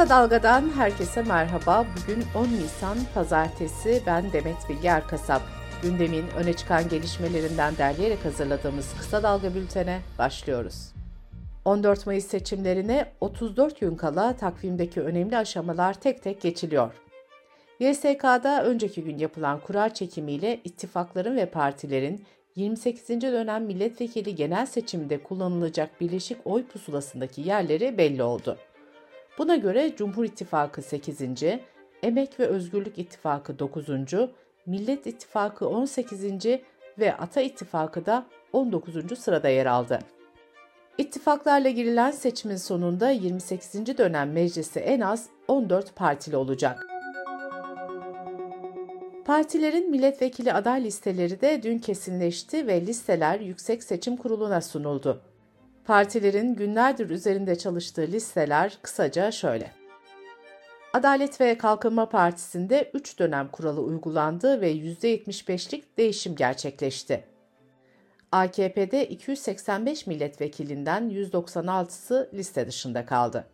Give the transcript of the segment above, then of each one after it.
Kısa Dalga'dan herkese merhaba. Bugün 10 Nisan Pazartesi. Ben Demet Bilge Erkasap. Gündemin öne çıkan gelişmelerinden derleyerek hazırladığımız Kısa Dalga bültene başlıyoruz. 14 Mayıs seçimlerine 34 gün kala takvimdeki önemli aşamalar tek tek geçiliyor. YSK'da önceki gün yapılan kura çekimiyle ittifakların ve partilerin 28. dönem milletvekili genel seçiminde kullanılacak birleşik oy pusulasındaki yerleri belli oldu. Buna göre Cumhur İttifakı 8. Emek ve Özgürlük İttifakı 9. Millet İttifakı 18. ve Ata İttifakı da 19. sırada yer aldı. İttifaklarla girilen seçimin sonunda 28. dönem meclisi en az 14 partili olacak. Partilerin milletvekili aday listeleri de dün kesinleşti ve listeler Yüksek Seçim Kurulu'na sunuldu. Partilerin günlerdir üzerinde çalıştığı listeler kısaca şöyle. Adalet ve Kalkınma Partisi'nde 3 dönem kuralı uygulandı ve %75'lik değişim gerçekleşti. AKP'de 285 milletvekilinden 196'sı liste dışında kaldı.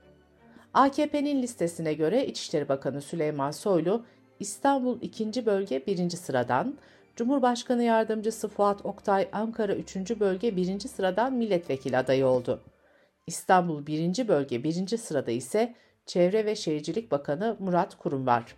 AKP'nin listesine göre İçişleri Bakanı Süleyman Soylu, İstanbul 2. Bölge 1. sıradan, Cumhurbaşkanı Yardımcısı Fuat Oktay Ankara 3. Bölge 1. sıradan milletvekili adayı oldu. İstanbul 1. Bölge 1. sırada ise Çevre ve Şehircilik Bakanı Murat Kurum var.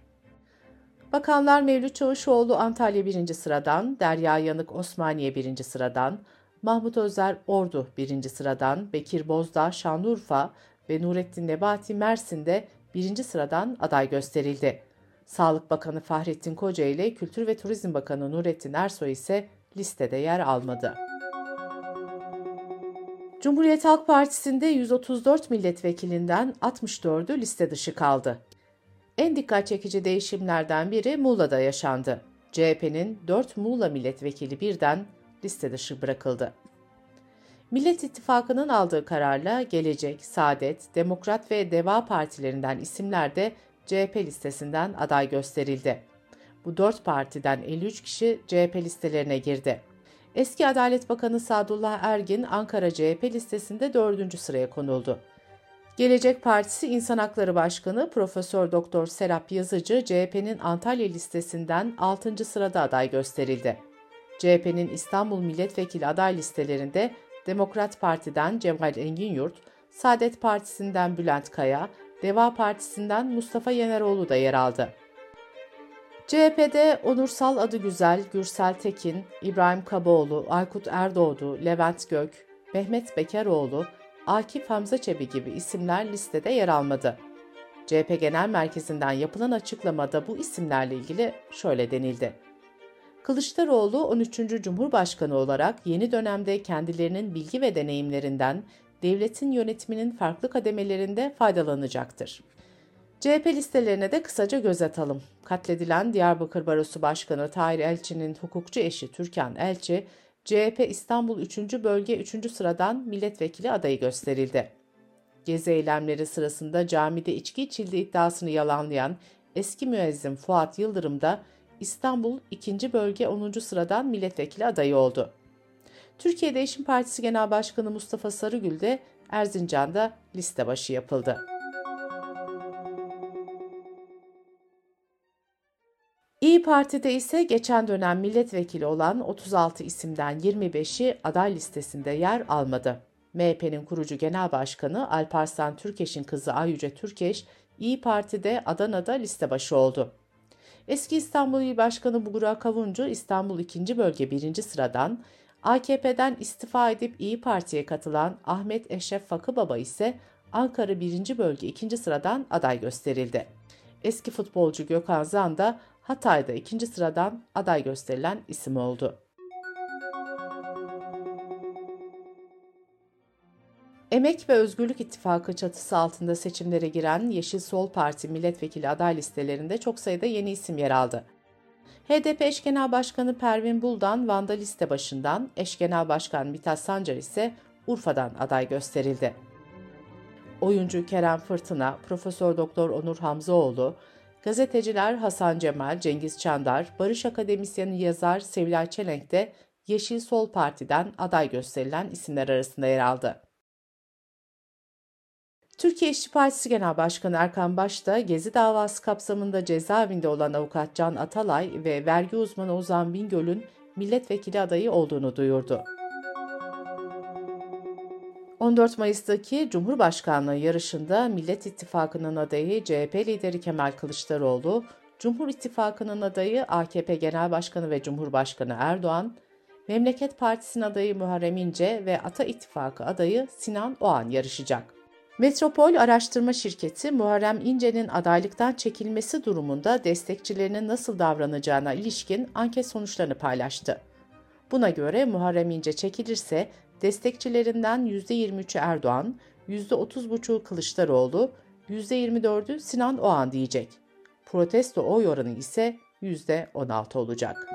Bakanlar Mevlüt Çavuşoğlu Antalya 1. sıradan, Derya Yanık Osmaniye 1. sıradan, Mahmut Özer Ordu 1. sıradan, Bekir Bozdağ Şanlıurfa ve Nurettin Nebati Mersin'de 1. sıradan aday gösterildi. Sağlık Bakanı Fahrettin Koca ile Kültür ve Turizm Bakanı Nurettin Ersoy ise listede yer almadı. Cumhuriyet Halk Partisi'nde 134 milletvekilinden 64'ü liste dışı kaldı. En dikkat çekici değişimlerden biri Muğla'da yaşandı. CHP'nin 4 Muğla milletvekili birden liste dışı bırakıldı. Millet İttifakı'nın aldığı kararla Gelecek, Saadet, Demokrat ve Deva partilerinden isimler de CHP listesinden aday gösterildi. Bu dört partiden 53 kişi CHP listelerine girdi. Eski Adalet Bakanı Sadullah Ergin Ankara CHP listesinde dördüncü sıraya konuldu. Gelecek Partisi İnsan Hakları Başkanı Profesör Doktor Serap Yazıcı CHP'nin Antalya listesinden 6. sırada aday gösterildi. CHP'nin İstanbul Milletvekili aday listelerinde Demokrat Parti'den Cemal Enginyurt, Saadet Partisi'nden Bülent Kaya, Deva Partisi'nden Mustafa Yeneroğlu da yer aldı. CHP'de Onursal Adı Güzel, Gürsel Tekin, İbrahim Kabaoğlu, Aykut Erdoğdu, Levent Gök, Mehmet Bekaroğlu, Akif Hamza Çebi gibi isimler listede yer almadı. CHP Genel Merkezi'nden yapılan açıklamada bu isimlerle ilgili şöyle denildi. Kılıçdaroğlu 13. Cumhurbaşkanı olarak yeni dönemde kendilerinin bilgi ve deneyimlerinden devletin yönetiminin farklı kademelerinde faydalanacaktır. CHP listelerine de kısaca göz atalım. Katledilen Diyarbakır Barosu Başkanı Tahir Elçi'nin hukukçu eşi Türkan Elçi, CHP İstanbul 3. Bölge 3. sıradan milletvekili adayı gösterildi. Gezi eylemleri sırasında camide içki içildi iddiasını yalanlayan eski müezzin Fuat Yıldırım da İstanbul 2. Bölge 10. sıradan milletvekili adayı oldu. Türkiye Değişim Partisi Genel Başkanı Mustafa Sarıgül de Erzincan'da liste başı yapıldı. İyi Parti'de ise geçen dönem milletvekili olan 36 isimden 25'i aday listesinde yer almadı. MHP'nin kurucu genel başkanı Alparslan Türkeş'in kızı Ayyüce Türkeş, İyi Parti'de Adana'da liste başı oldu. Eski İstanbul İl Başkanı Buğra Kavuncu İstanbul 2. Bölge 1. sıradan, AKP'den istifa edip İyi Parti'ye katılan Ahmet Eşref Fakıbaba ise Ankara 1. Bölge 2. sıradan aday gösterildi. Eski futbolcu Gökhan Zan da Hatay'da 2. sıradan aday gösterilen isim oldu. Emek ve Özgürlük İttifakı çatısı altında seçimlere giren Yeşil Sol Parti milletvekili aday listelerinde çok sayıda yeni isim yer aldı. HDP eş genel başkanı Pervin Buldan Van'da liste başından, eş genel başkan Mithat Sancar ise Urfa'dan aday gösterildi. Oyuncu Kerem Fırtına, Profesör Doktor Onur Hamzaoğlu, gazeteciler Hasan Cemal, Cengiz Çandar, Barış Akademisyeni yazar Sevilay Çelenk de Yeşil Sol Parti'den aday gösterilen isimler arasında yer aldı. Türkiye İşçi Partisi Genel Başkanı Erkan Baş da Gezi davası kapsamında cezaevinde olan avukat Can Atalay ve vergi uzmanı Ozan Bingöl'ün milletvekili adayı olduğunu duyurdu. 14 Mayıs'taki Cumhurbaşkanlığı yarışında Millet İttifakı'nın adayı CHP lideri Kemal Kılıçdaroğlu, Cumhur İttifakı'nın adayı AKP Genel Başkanı ve Cumhurbaşkanı Erdoğan, Memleket Partisi'nin adayı Muharrem İnce ve Ata İttifakı adayı Sinan Oğan yarışacak. Metropol Araştırma Şirketi Muharrem İnce'nin adaylıktan çekilmesi durumunda destekçilerinin nasıl davranacağına ilişkin anket sonuçlarını paylaştı. Buna göre Muharrem İnce çekilirse destekçilerinden %23'ü Erdoğan, %30,5'u Kılıçdaroğlu, %24'ü Sinan Oğan diyecek. Protesto oy oranı ise %16 olacak.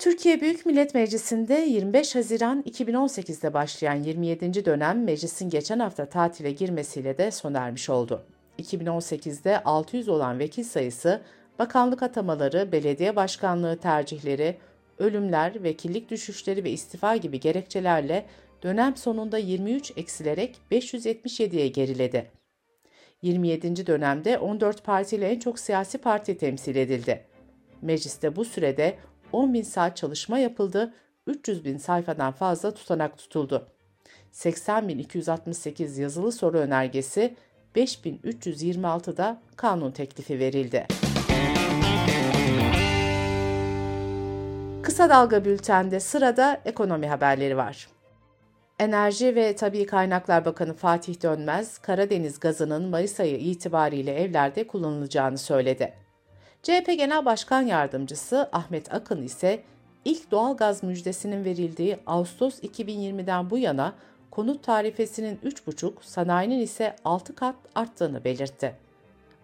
Türkiye Büyük Millet Meclisi'nde 25 Haziran 2018'de başlayan 27. dönem meclisin geçen hafta tatile girmesiyle de sona ermiş oldu. 2018'de 600 olan vekil sayısı, bakanlık atamaları, belediye başkanlığı tercihleri, ölümler, vekillik düşüşleri ve istifa gibi gerekçelerle dönem sonunda 23 eksilerek 577'ye geriledi. 27. dönemde 14 partiyle en çok siyasi parti temsil edildi. Mecliste bu sürede 10 bin saat çalışma yapıldı, 300 bin sayfadan fazla tutanak tutuldu. 80.268 yazılı soru önergesi, 5326'da kanun teklifi verildi. Kısa Dalga Bülten'de sırada ekonomi haberleri var. Enerji ve Tabi Kaynaklar Bakanı Fatih Dönmez, Karadeniz gazının Mayıs ayı itibariyle evlerde kullanılacağını söyledi. CHP Genel Başkan Yardımcısı Ahmet Akın ise ilk doğal gaz müjdesinin verildiği Ağustos 2020'den bu yana konut tarifesinin 3,5, sanayinin ise 6 kat arttığını belirtti.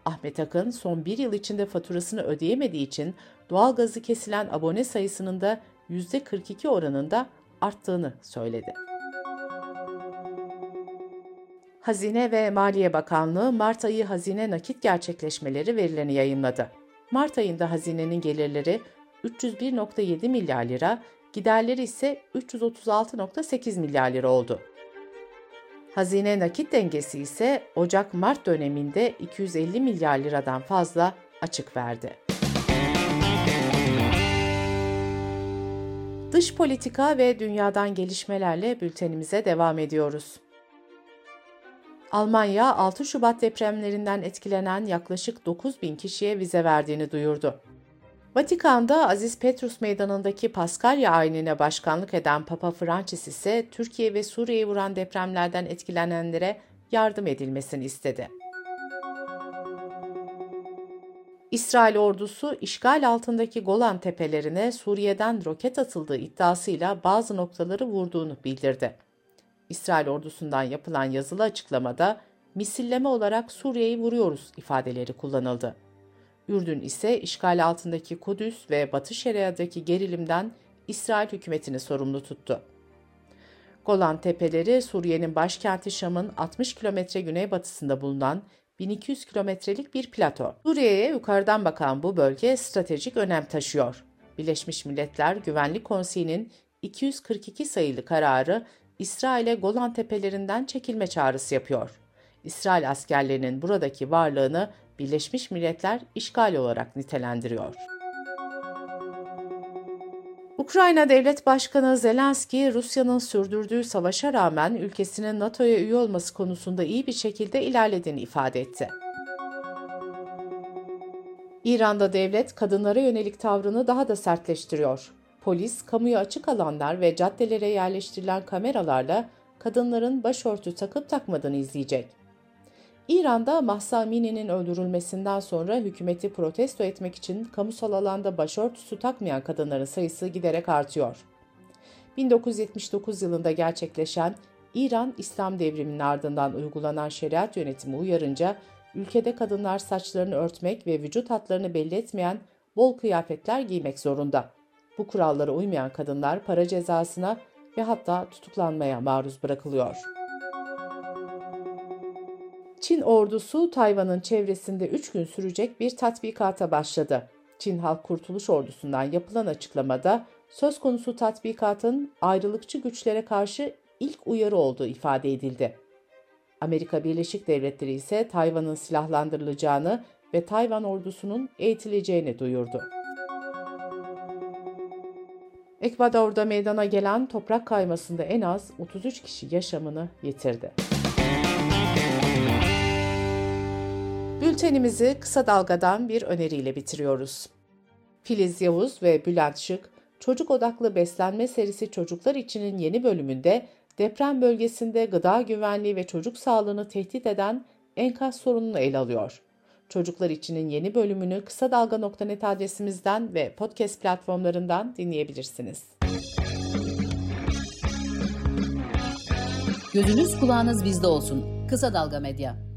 Ahmet Akın son bir yıl içinde faturasını ödeyemediği için doğalgazı kesilen abone sayısının da %42 oranında arttığını söyledi. Hazine ve Maliye Bakanlığı Mart ayı hazine nakit gerçekleşmeleri verilerini yayınladı. Mart ayında hazinenin gelirleri 301.7 milyar lira, giderleri ise 336.8 milyar lira oldu. Hazine nakit dengesi ise Ocak-Mart döneminde 250 milyar liradan fazla açık verdi. Dış politika ve dünyadan gelişmelerle bültenimize devam ediyoruz. Almanya 6 Şubat depremlerinden etkilenen yaklaşık 9 bin kişiye vize verdiğini duyurdu. Vatikan'da Aziz Petrus Meydanı'ndaki Paskalya ayinine başkanlık eden Papa Francis ise Türkiye ve Suriye'yi vuran depremlerden etkilenenlere yardım edilmesini istedi. İsrail ordusu işgal altındaki Golan tepelerine Suriye'den roket atıldığı iddiasıyla bazı noktaları vurduğunu bildirdi. İsrail ordusundan yapılan yazılı açıklamada misilleme olarak Suriye'yi vuruyoruz ifadeleri kullanıldı. Ürdün ise işgal altındaki Kudüs ve Batı Şeria'daki gerilimden İsrail hükümetini sorumlu tuttu. Golan Tepeleri Suriye'nin başkenti Şam'ın 60 kilometre güneybatısında bulunan 1200 kilometrelik bir plato. Suriye'ye yukarıdan bakan bu bölge stratejik önem taşıyor. Birleşmiş Milletler Güvenlik Konseyi'nin 242 sayılı kararı İsrail'e Golan Tepelerinden çekilme çağrısı yapıyor. İsrail askerlerinin buradaki varlığını Birleşmiş Milletler işgal olarak nitelendiriyor. Ukrayna Devlet Başkanı Zelenski, Rusya'nın sürdürdüğü savaşa rağmen ülkesinin NATO'ya üye olması konusunda iyi bir şekilde ilerlediğini ifade etti. İran'da devlet kadınlara yönelik tavrını daha da sertleştiriyor. Polis, kamuya açık alanlar ve caddelere yerleştirilen kameralarla kadınların başörtü takıp takmadığını izleyecek. İran'da Mahsa Amini'nin öldürülmesinden sonra hükümeti protesto etmek için kamusal alanda başörtüsü takmayan kadınların sayısı giderek artıyor. 1979 yılında gerçekleşen İran İslam devriminin ardından uygulanan şeriat yönetimi uyarınca ülkede kadınlar saçlarını örtmek ve vücut hatlarını belli etmeyen bol kıyafetler giymek zorunda. Bu kurallara uymayan kadınlar para cezasına ve hatta tutuklanmaya maruz bırakılıyor. Çin ordusu Tayvan'ın çevresinde 3 gün sürecek bir tatbikata başladı. Çin Halk Kurtuluş Ordusu'ndan yapılan açıklamada söz konusu tatbikatın ayrılıkçı güçlere karşı ilk uyarı olduğu ifade edildi. Amerika Birleşik Devletleri ise Tayvan'ın silahlandırılacağını ve Tayvan ordusunun eğitileceğini duyurdu. Ekvador'da meydana gelen toprak kaymasında en az 33 kişi yaşamını yitirdi. Bültenimizi kısa dalgadan bir öneriyle bitiriyoruz. Filiz Yavuz ve Bülent Şık, Çocuk Odaklı Beslenme serisi Çocuklar İçin'in yeni bölümünde deprem bölgesinde gıda güvenliği ve çocuk sağlığını tehdit eden enkaz sorununu ele alıyor. Çocuklar İçin'in yeni bölümünü kısa dalga.net adresimizden ve podcast platformlarından dinleyebilirsiniz. Gözünüz kulağınız bizde olsun. Kısa Dalga Medya.